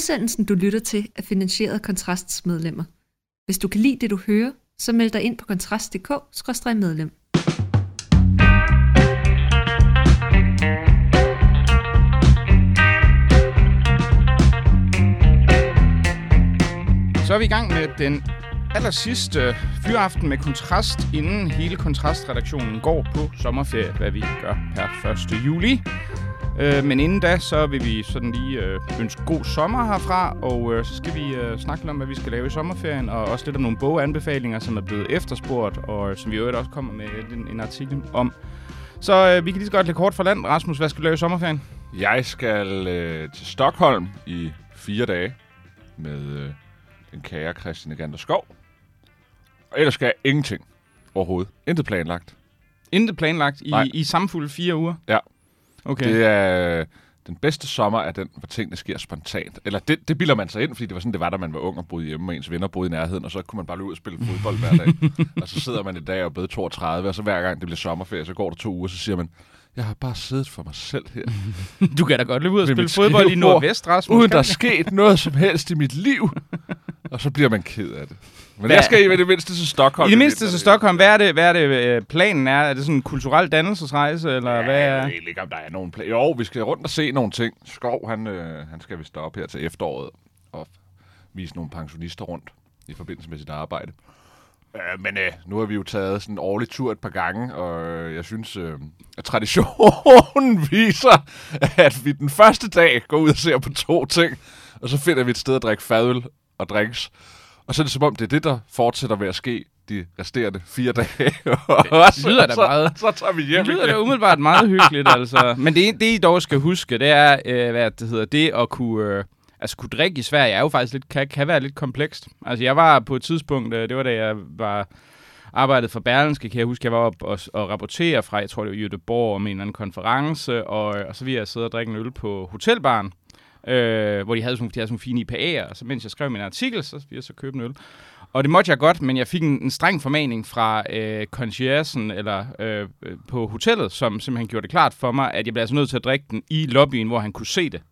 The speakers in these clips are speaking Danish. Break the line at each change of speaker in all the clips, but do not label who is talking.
Udsendelsen, du lytter til, er finansieret af Kontrasts medlemmer. Hvis du kan lide det, du hører, så meld dig ind på kontrast.dk-medlem.
Så er vi i gang med den aller sidste fyraften med kontrast, inden hele kontrastredaktionen går på sommerferie, hvad vi gør per 1. juli. Øh, men inden da, så vil vi sådan lige øh, ønske god sommer herfra, og øh, så skal vi øh, snakke lidt om, hvad vi skal lave i sommerferien, og også lidt om nogle boganbefalinger, som er blevet efterspurgt, og som vi jo også kommer med en, en artikel om. Så øh, vi kan lige så godt lægge kort for land. Rasmus, hvad skal du lave i sommerferien?
Jeg skal øh, til Stockholm i fire dage med øh, den kære Christian Egander Skov. Og ellers skal jeg ingenting overhovedet. Intet planlagt.
Intet planlagt i,
Nej.
i samfulde fire uger?
Ja.
Okay.
Det er den bedste sommer er den, hvor tingene sker spontant. Eller det, det bilder man sig ind, fordi det var sådan, det var, da man var ung og boede hjemme, og ens venner boede i nærheden, og så kunne man bare løbe ud og spille fodbold hver dag. og så sidder man i dag og er blevet 32, og så hver gang det bliver sommerferie, så går der to uger, så siger man, jeg har bare siddet for mig selv her.
Du kan da godt løbe ud og spille fodbold i Nordvest, Rasmus.
Uden der er sket noget som helst i mit liv. og så bliver man ked af det. Men
Hvad-
jeg skal i det mindste til Stockholm.
I det mindste til Stockholm, hvad er det, hvad er det øh, planen er? Er det sådan en kulturel dannelsesrejse, eller
Ja,
hvad
jeg
er...
ved egentlig ikke, om der er nogen plan. Jo, vi skal rundt og se nogle ting. Skov, han, øh, han skal vist op her til efteråret og vise nogle pensionister rundt i forbindelse med sit arbejde. Øh, men øh, nu har vi jo taget sådan en årlig tur et par gange, og øh, jeg synes, øh, at traditionen viser, at vi den første dag går ud og ser på to ting, og så finder vi et sted at drikke fadøl og drinks. Og så er det som om, det er det, der fortsætter med at ske de resterende fire dage. Og så-
lyder da
så,
meget.
Så tager vi hjem
Det lyder da
igen.
umiddelbart meget hyggeligt, altså. Men det, det, I dog skal huske, det er, øh, hvad det hedder, det at kunne... Øh, altså, kunne drikke i Sverige er jo faktisk lidt, kan, kan være lidt komplekst. Altså, jeg var på et tidspunkt, øh, det var da jeg var arbejdet for Berlinske, kan jeg huske, jeg var op og, og rapportere fra, jeg tror det var Göteborg, om en eller anden konference, og, og så ville jeg sidde og drikke en øl på hotelbaren, øh, hvor de havde sådan, de havde sådan fine IPA'er, og så mens jeg skrev min artikel, så ville jeg så købe en øl. Og det måtte jeg godt, men jeg fik en, en streng formaning fra øh, conciergen eller øh, øh, på hotellet, som simpelthen gjorde det klart for mig, at jeg blev altså nødt til at drikke den i lobbyen, hvor han kunne se det.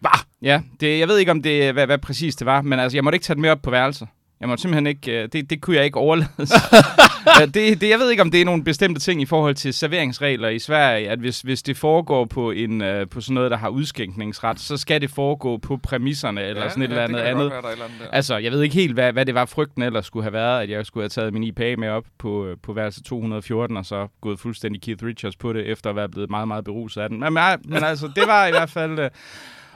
Hva?
Ja, det, jeg ved ikke, om det, hvad, hvad præcis det var, men altså, jeg måtte ikke tage den med op på værelset. Jeg måtte simpelthen ikke, øh, det, det kunne jeg ikke overlade. Ja, det, det, jeg ved ikke, om det er nogle bestemte ting i forhold til serveringsregler i Sverige, at hvis, hvis det foregår på, en, øh, på sådan noget, der har udskænkningsret, så skal det foregå på præmisserne eller sådan et eller andet andet. Altså, jeg ved ikke helt, hvad, hvad det var, frygten ellers skulle have været, at jeg skulle have taget min IPA med op på, øh, på værelse 214, og så gået fuldstændig Keith Richards på det, efter at være blevet meget, meget beruset af den. Men, men, altså, det var i hvert fald... Øh,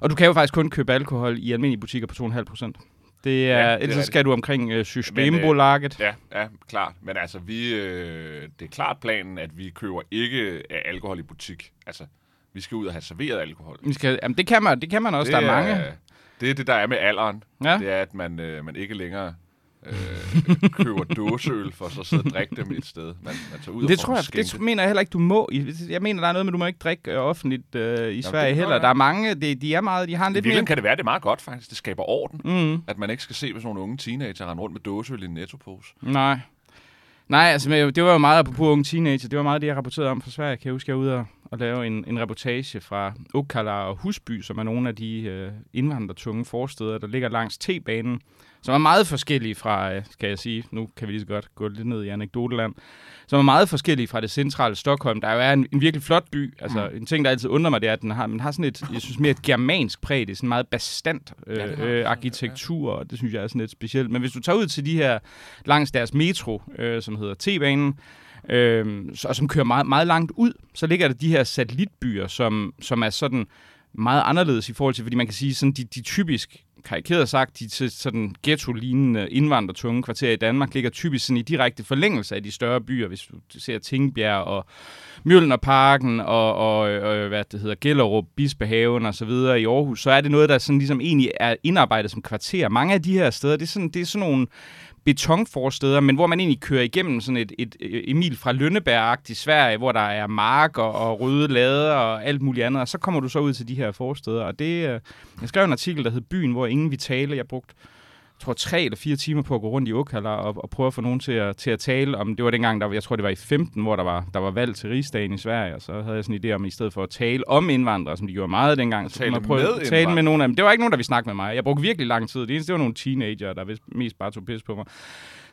og du kan jo faktisk kun købe alkohol i almindelige butikker på 2,5 procent. Det er,
Ja, det er
ellers skal du omkring øh, Systembolaget.
Ja, ja, klart. Men altså, vi, øh, det er klart planen, at vi køber ikke øh, alkohol i butik. Altså, vi skal ud og have serveret alkohol.
Vi skal, jamen, det kan man, det kan man også.
det
der er mange.
Det er det, der er med alderen.
Ja.
Det er, at man, øh, man ikke længere øh, køber dåseøl for så at sidde og drikke dem et sted. Man, man tager ud og
Det
får
tror jeg, det
skænket.
mener jeg heller ikke, du må. Jeg mener, der er noget med, du må ikke drikke øh, offentligt øh, i Sverige
kan
heller.
godt
Der er mange, det, de er meget, de har en lidt mere...
kan det være, det er meget godt faktisk. Det skaber orden.
Mm,
At man ikke skal se, hvis nogle unge teenager render rundt med dåseøl i en nettopose.
nej. Nej, altså det var jo meget på unge teenager. Det var meget det, jeg rapporterede om fra Sverige. Kan jeg huske, jeg var ude og, og lave en, en reportage fra Ukkala og Husby, som er nogle af de øh, indvandrertunge forsteder, der ligger langs T-banen, som er meget forskellige fra, øh, skal jeg sige, nu kan vi lige så godt gå lidt ned i anekdoteland, som er meget forskellige fra det centrale Stockholm. Der jo er en, en virkelig flot by. Altså, mm. en ting, der altid undrer mig, det er, at den har, den har sådan et, jeg synes, mere et germansk præg. Det er sådan meget bastant øh,
Ja,
øh,
den,
arkitektur, og det synes jeg er sådan lidt specielt. Men hvis du tager ud til de her, langs deres metro, øh, som hedder T-banen, øh, så, og som kører meget, meget langt ud, så ligger der de her satellitbyer, som, som er sådan meget anderledes i forhold til, fordi man kan sige, sådan de, de typisk karikeret sagt, de sådan ghetto-lignende indvandrertunge kvarterer i Danmark ligger typisk sådan i direkte forlængelse af de større byer, hvis du ser Tingbjerg og Mjølnerparken og, og, og hvad det hedder, Gellerup, Bispehaven og så videre i Aarhus, så er det noget, der sådan ligesom egentlig er indarbejdet som kvarter. Mange af de her steder, det er sådan, det er sådan nogle betonforsteder, men hvor man egentlig kører igennem sådan et, et, Emil fra lønneberg i Sverige, hvor der er marker og røde lader og alt muligt andet, og så kommer du så ud til de her forsteder, og det, øh, jeg skrev en artikel, der hed Byen, hvor ingen vi tale, jeg brugte tror, tre eller fire timer på at gå rundt i Ukala og, og prøve at få nogen til at, til at tale om, det var dengang, der, jeg tror, det var i 15, hvor der var, der var valg til rigsdagen i Sverige, og så havde jeg sådan en idé om, i stedet for at tale om indvandrere, som de gjorde meget dengang, så man prøve at tale med nogen af dem. Det var ikke nogen, der ville snakke med mig. Jeg brugte virkelig lang tid. Det eneste, det var nogle teenager, der vist mest bare tog pis på mig.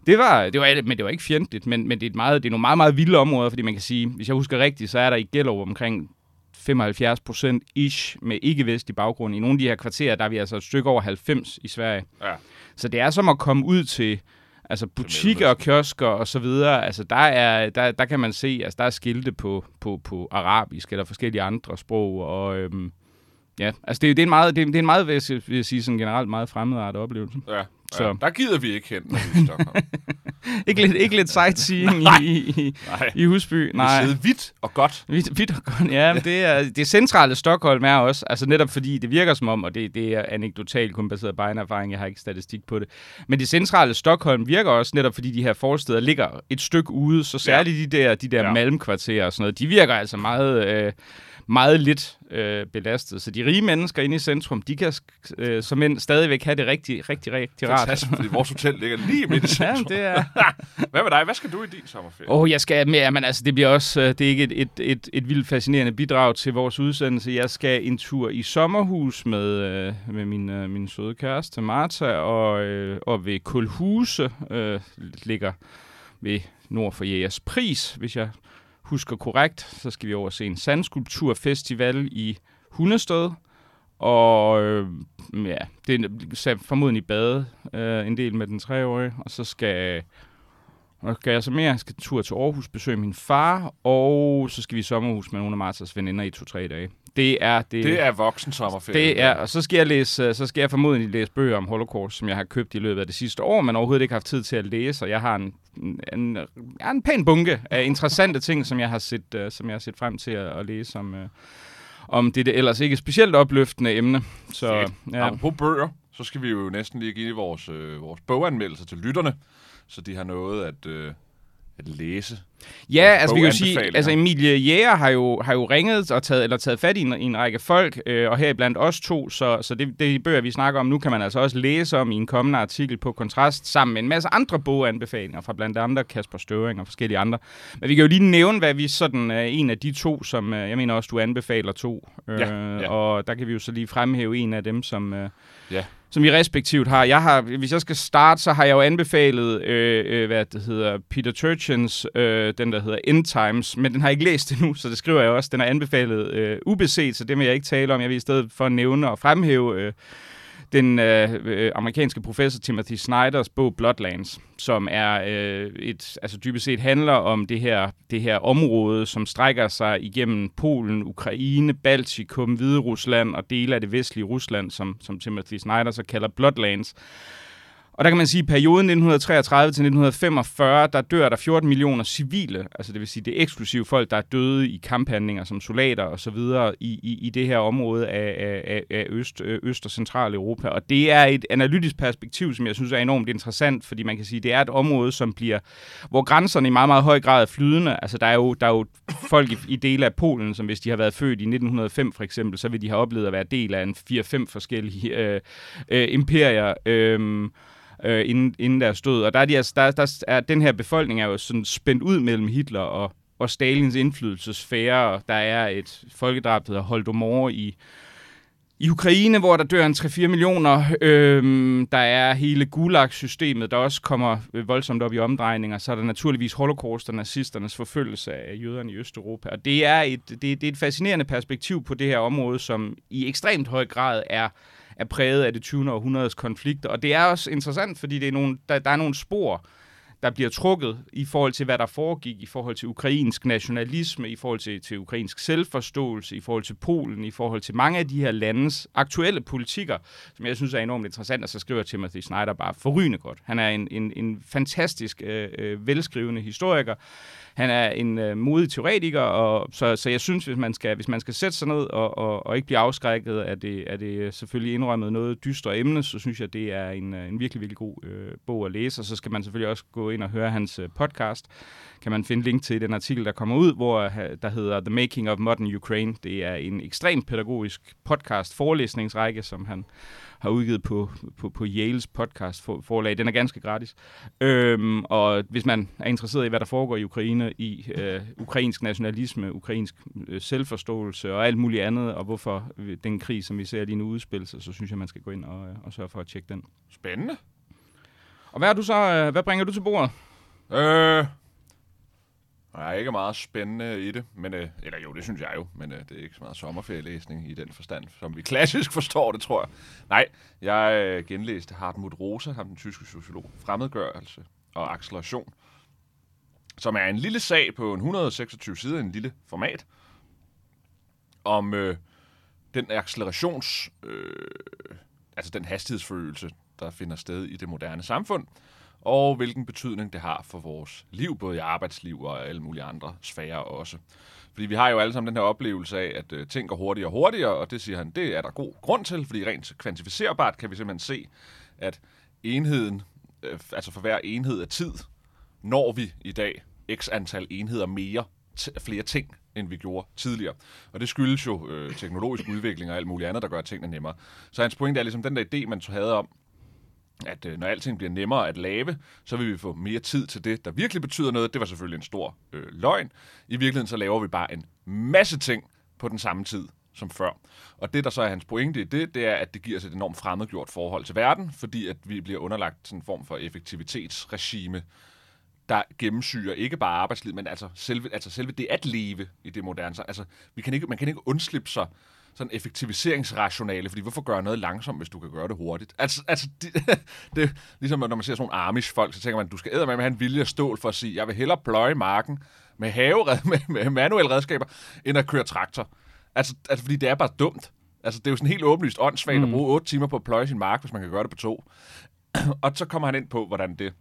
Det var, det var, men det var ikke fjendtligt, men, men det, er et meget, det er nogle meget, meget vilde områder, fordi man kan sige, hvis jeg husker rigtigt, så er der i Gellerup omkring 75 procent ish med ikke-vestlig baggrund. I nogle af de her kvarterer, der er vi altså et stykke over 90 i Sverige.
Ja.
Så det er som at komme ud til altså butikker og kiosker og så videre. Altså der, er, der, der kan man se, altså der er skilte på, på, på arabisk eller forskellige andre sprog. Og øhm, ja, altså det, det, er en meget, det, er- det er en meget, vil jeg, sige, sådan generelt meget fremmedartet oplevelse.
Ja.
Så.
Så. Der gider vi ikke hen, når vi.
Ikke lidt, ikke lidt sightseeing
Nej.
i, i,
Nej.
i Husby.
Nej.
Nej.
Vi sidder vidt og godt.
Vidt, vidt og godt. Ja, men det, er, det centrale Stockholm er også, altså netop fordi det virker som om, og det, det er anekdotalt kun baseret på egen erfaring, jeg har ikke statistik på det, men det centrale Stockholm virker også netop fordi de her forsteder ligger et stykke ude, så særligt de der, de der
Ja.
ja. malmkvarterer og sådan noget, de virker altså meget... Øh, meget lidt øh, belastet. Så de rige mennesker inde i centrum, de kan øh, som end stadigvæk have det rigtig, rigtig, rigtig rart.
Fantastisk, fordi vores hotel ligger lige midt i
Ja,
centrum.
det er...
Hvad med dig? Hvad skal du i din sommerferie?
Åh, oh, jeg skal med, men altså, det bliver også, øh, det er ikke et, et, et, et vildt fascinerende bidrag til vores udsendelse. Jeg skal en tur i sommerhus med, øh, med min, øh, min søde kæreste Martha, og, øh, og ved Kulhuse, øh, ligger ved nord for Jægers Pris, hvis jeg husker korrekt. Så skal vi over og se en sandskulpturfestival i Hundested. Og øh, ja, det er formodentlig bade øh, en del med den treårige, og så skal og skal jeg så mere? Jeg skal tur til Aarhus, besøge min far, og så skal vi i sommerhus med nogle af Martas veninder i to-tre dage. Det er det.
Det er voksen sommerferie.
det er, og så skal jeg læse, øh, så skal jeg formodentlig læse bøger om Holocaust, som jeg har købt i løbet af det sidste år, men overhovedet ikke haft tid til at læse, og jeg har en, en, jeg har en pæn bunke af interessante ting, som jeg har set, uh, som jeg har set frem til at, at læse om, uh, om det, det ellers ikke specielt opløftende emne. Så,
Fedt.
ja.
Apropos bøger, så skal vi jo næsten lige give vores, øh, vores boganmeldelser til lytterne, så de har noget at, øh, at læse.
Ja, altså vi kan jo sige, altså Emilie Jæger har jo, har jo ringet og taget, eller taget fat i en, i en række folk, øh, og her blandt os to, så, så det, det bøger, vi snakker om nu, kan man altså også læse om i en kommende artikel på Kontrast, sammen med en masse andre boganbefalinger fra blandt andre Kasper Støvring og forskellige andre. Men vi kan jo lige nævne, hvad vi sådan er en af de to, som øh, jeg mener også, du anbefaler to. Øh,
Ja, ja.
Og der kan vi jo så lige fremhæve en af dem, som... Øh,
Ja
som vi respektivt har. Jeg har, hvis jeg skal starte, så har jeg jo anbefalet, øh, øh, hvad det hedder, Peter Turchins, øh, den der hedder End Times, men den har jeg ikke læst endnu, så det skriver jeg også. Den er anbefalet øh, ubeset, så det vil jeg ikke tale om. Jeg vil i stedet for nævne og fremhæve øh, den øh, amerikanske professor Timothy Snyders bog Bloodlands, som er øh, et, altså dybest set handler om det her, det her område, som strækker sig igennem Polen, Ukraine, Baltikum, Hviderusland og dele af det vestlige Rusland, som, som Timothy Snyder så kalder Bloodlands. Og der kan man sige, at i perioden 1933 til 1945, der dør der 14 millioner civile, altså det vil sige, det er eksklusive folk, der er døde i kamphandlinger som soldater og så videre i, i, i det her område af, af, af- Øst, øh, Øst- og Centraleuropa. Og det er et analytisk perspektiv, som jeg synes er enormt interessant, fordi man kan sige, det er et område, som bliver, hvor grænserne i meget, meget høj grad er flydende. Altså der er jo, der er jo folk i, i dele af Polen, som hvis de har været født i 1905 for eksempel, så vil de have oplevet at være del af en 4-5 forskellige øh, øh, imperier. Øh, øh, inden, inden deres død. Og der er, de, altså, der, der er, den her befolkning er jo sådan spændt ud mellem Hitler og, og Stalins indflydelsesfære. Og Der er et folkedrab, der hedder Holodomor i, i Ukraine, hvor der dør en 3-4 millioner. Øhm, der er hele Gulag-systemet, der også kommer voldsomt op i omdrejninger. Så er der naturligvis holocaust og nazisternes forfølgelse af jøderne i Østeuropa. Og det er, et, det, det er et fascinerende perspektiv på det her område, som i ekstremt høj grad er er præget af det 20. århundredes konflikter. Og det er også interessant, fordi det er nogle, der, der er nogle spor, der bliver trukket i forhold til, hvad der foregik, i forhold til ukrainsk nationalisme, i forhold til, til ukrainsk selvforståelse, i forhold til Polen, i forhold til mange af de her landes aktuelle politikker, som jeg synes er enormt interessant, og så skriver Timothy Snyder bare forrygende godt. Han er en, en, en fantastisk øh, øh, velskrivende historiker. Han er en øh, modig teoretiker, og så, så jeg synes, hvis man skal, hvis man skal sætte sig ned og, og, og ikke blive afskrækket af det, af det selvfølgelig indrømmet noget dystre emne, så synes jeg, det er en, øh, en virkelig, virkelig god øh, bog at læse, og så skal man selvfølgelig også gå ind og høre hans øh, podcast. Kan man finde link til den artikel, der kommer ud, hvor øh, der hedder The Making of Modern Ukraine. Det er en ekstremt pædagogisk podcast forelæsningsrække, som han har udgivet på, på, på Yales podcast forlag. Den er ganske gratis. Øhm, og hvis man er interesseret i, hvad der foregår i Ukraine, i øh, ukrainsk nationalisme, ukrainsk øh, selvforståelse og alt muligt andet, og hvorfor øh, den krig, som vi ser lige nu udspille sig, så synes jeg, man skal gå ind og, øh, og sørge for at tjekke den.
Spændende.
Og hvad, er du så, øh, hvad bringer du til bordet?
Øh, der er ikke meget spændende i det, men, øh, eller jo, det synes jeg jo, men øh, det er ikke så meget sommerferielæsning i den forstand, som vi klassisk forstår det, tror jeg. Nej, jeg øh, genlæste Hartmut Rosa, ham den tyske sociolog, fremmedgørelse og acceleration, som er en lille sag på en 126 sider, en lille format, om øh, den accelerations, øh, altså den hastighedsforøgelse, der finder sted i det moderne samfund, og hvilken betydning det har for vores liv, både i arbejdsliv og alle mulige andre sfærer også. Fordi vi har jo alle sammen den her oplevelse af, at øh, ting går hurtigere og hurtigere, og det siger han, det er der god grund til, fordi rent kvantificerbart kan vi simpelthen se, at enheden, øh, altså for hver enhed af tid, når vi i dag x antal enheder mere, flere ting, end vi gjorde tidligere. Og det skyldes jo øh, teknologisk udvikling og alt muligt andet, der gør tingene nemmere. Så hans pointe er ligesom den der idé, man havde om, at øh, når alting bliver nemmere at lave, så vil vi få mere tid til det, der virkelig betyder noget. Det var selvfølgelig en stor øh, løgn. I virkeligheden så laver vi bare en masse ting på den samme tid som før. Og det, der så er hans pointe i det, det er, at det giver os et enormt fremmedgjort forhold til verden, fordi at vi bliver underlagt sådan en form for effektivitetsregime, der gennemsyrer ikke bare arbejdslivet, men altså selve, altså selve det at leve i det moderne. Altså, vi kan ikke, man kan ikke undslippe sig sådan effektiviseringsrationale, fordi hvorfor gøre noget langsomt, hvis du kan gøre det hurtigt? Altså, altså det, det, ligesom når man ser sådan nogle Amish-folk, så tænker man, du skal æde med have en vilje og stål for at sige, jeg vil hellere pløje marken med, have, med, med manuelle redskaber, end at køre traktor. Altså, altså, fordi det er bare dumt. Altså, det er jo sådan helt åbenlyst åndssvagt mm. at bruge 8 timer på at pløje sin mark, hvis man kan gøre det på to. og så kommer han ind på, hvordan det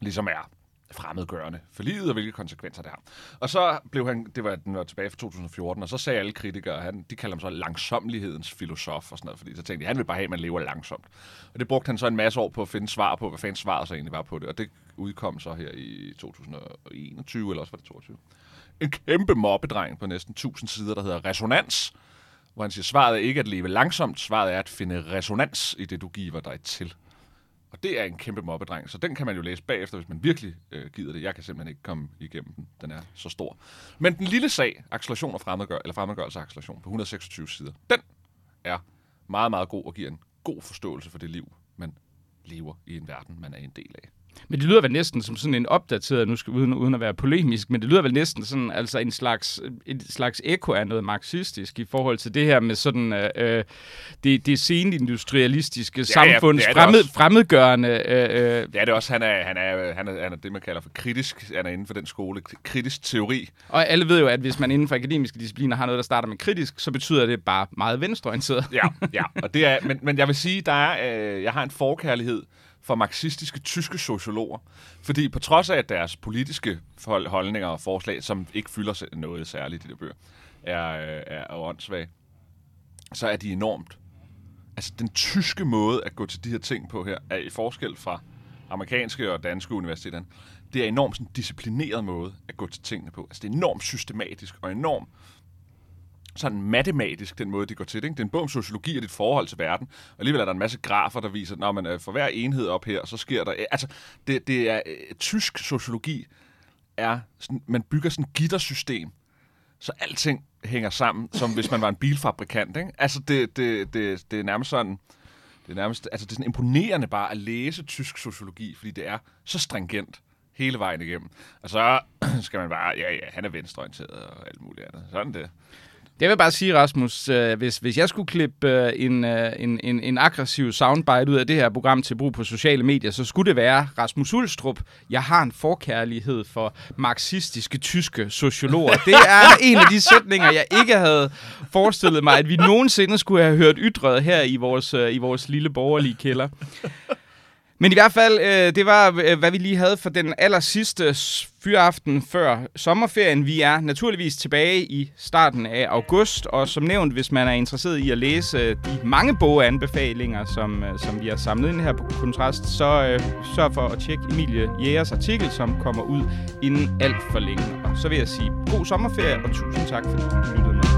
ligesom er fremmedgørende for livet, og hvilke konsekvenser det har. Og så blev han, det var, den var tilbage fra 2014, og så sagde alle kritikere, han, de kalder ham så langsomlighedens filosof og sådan noget, fordi så tænkte de, han vil bare have, at man lever langsomt. Og det brugte han så en masse år på at finde svar på, hvad fanden svaret så egentlig var på det, og det udkom så her i 2021, eller også var det 22. En kæmpe mobbedreng på næsten 1000 sider, der hedder Resonans, hvor han siger, svaret er ikke at leve langsomt, svaret er at finde resonans i det, du giver dig til. Og det er en kæmpe mobbedreng, så den kan man jo læse bagefter, hvis man virkelig øh, gider det. Jeg kan simpelthen ikke komme igennem den. Den er så stor. Men den lille sag, acceleration og fremmedgør, eller fremmedgørelse acceleration på 126 sider, den er meget, meget god og giver en god forståelse for det liv, man lever i en verden, man er en del af.
Men det lyder vel næsten som sådan en opdateret, nu skal, uden, uden at være polemisk, men det lyder vel næsten sådan altså en slags, en slags ekko af noget marxistisk i forhold til det her med sådan øh, øh det, det senindustrialistiske ja, samfunds ja, fremmed, fremmedgørende. Øh,
øh. Det er det også. Han er, han, er, han, er, han er det, man kalder for kritisk. Han er inden for den skole. Kritisk teori.
Og alle ved jo, at hvis man inden for akademiske discipliner har noget, der starter med kritisk, så betyder det bare meget venstreorienteret.
ja, ja. Og det er, men, men jeg vil sige, der er, øh, jeg har en forkærlighed for marxistiske tyske sociologer. Fordi på trods af, at deres politiske holdninger og forslag, som ikke fylder noget særligt i det bøger, er, er, er åndssvage, så er de enormt... Altså, den tyske måde at gå til de her ting på her, er i forskel fra amerikanske og danske universiteter. Det er enormt sådan, disciplineret måde at gå til tingene på. Altså, det er enormt systematisk og enormt sådan matematisk, den måde, det går til det. Ikke? Det er en bog om sociologi og dit forhold til verden. Og alligevel er der en masse grafer, der viser, at man, øh, for hver enhed op her, så sker der... Altså, det, det er... Øh, tysk sociologi er... Sådan, man bygger sådan et gittersystem, så alting hænger sammen, som hvis man var en bilfabrikant. Ikke? Altså, det, det, det, det er nærmest sådan... Det er nærmest, altså det er sådan imponerende bare at læse tysk sociologi, fordi det er så stringent hele vejen igennem. Og så skal man bare, ja, ja, han er venstreorienteret og alt muligt andet. Sådan det.
Det vil bare sige, Rasmus, øh, hvis, hvis jeg skulle klippe øh, en, øh, en, en, en aggressiv soundbite ud af det her program til brug på sociale medier, så skulle det være Rasmus Ulstrup. Jeg har en forkærlighed for marxistiske tyske sociologer. Det er en af de sætninger, jeg ikke havde forestillet mig, at vi nogensinde skulle have hørt ytret her i vores, øh, i vores lille borgerlige kælder. Men i hvert fald, øh, det var, øh, hvad vi lige havde for den aller sidste fyraften før sommerferien. Vi er naturligvis tilbage i starten af august, og som nævnt, hvis man er interesseret i at læse øh, de mange boganbefalinger, som, øh, som vi har samlet ind her på Kontrast, så øh, sørg for at tjekke Emilie Jægers artikel, som kommer ud inden alt for længe. Og så vil jeg sige god sommerferie, og tusind tak, fordi du lyttede med.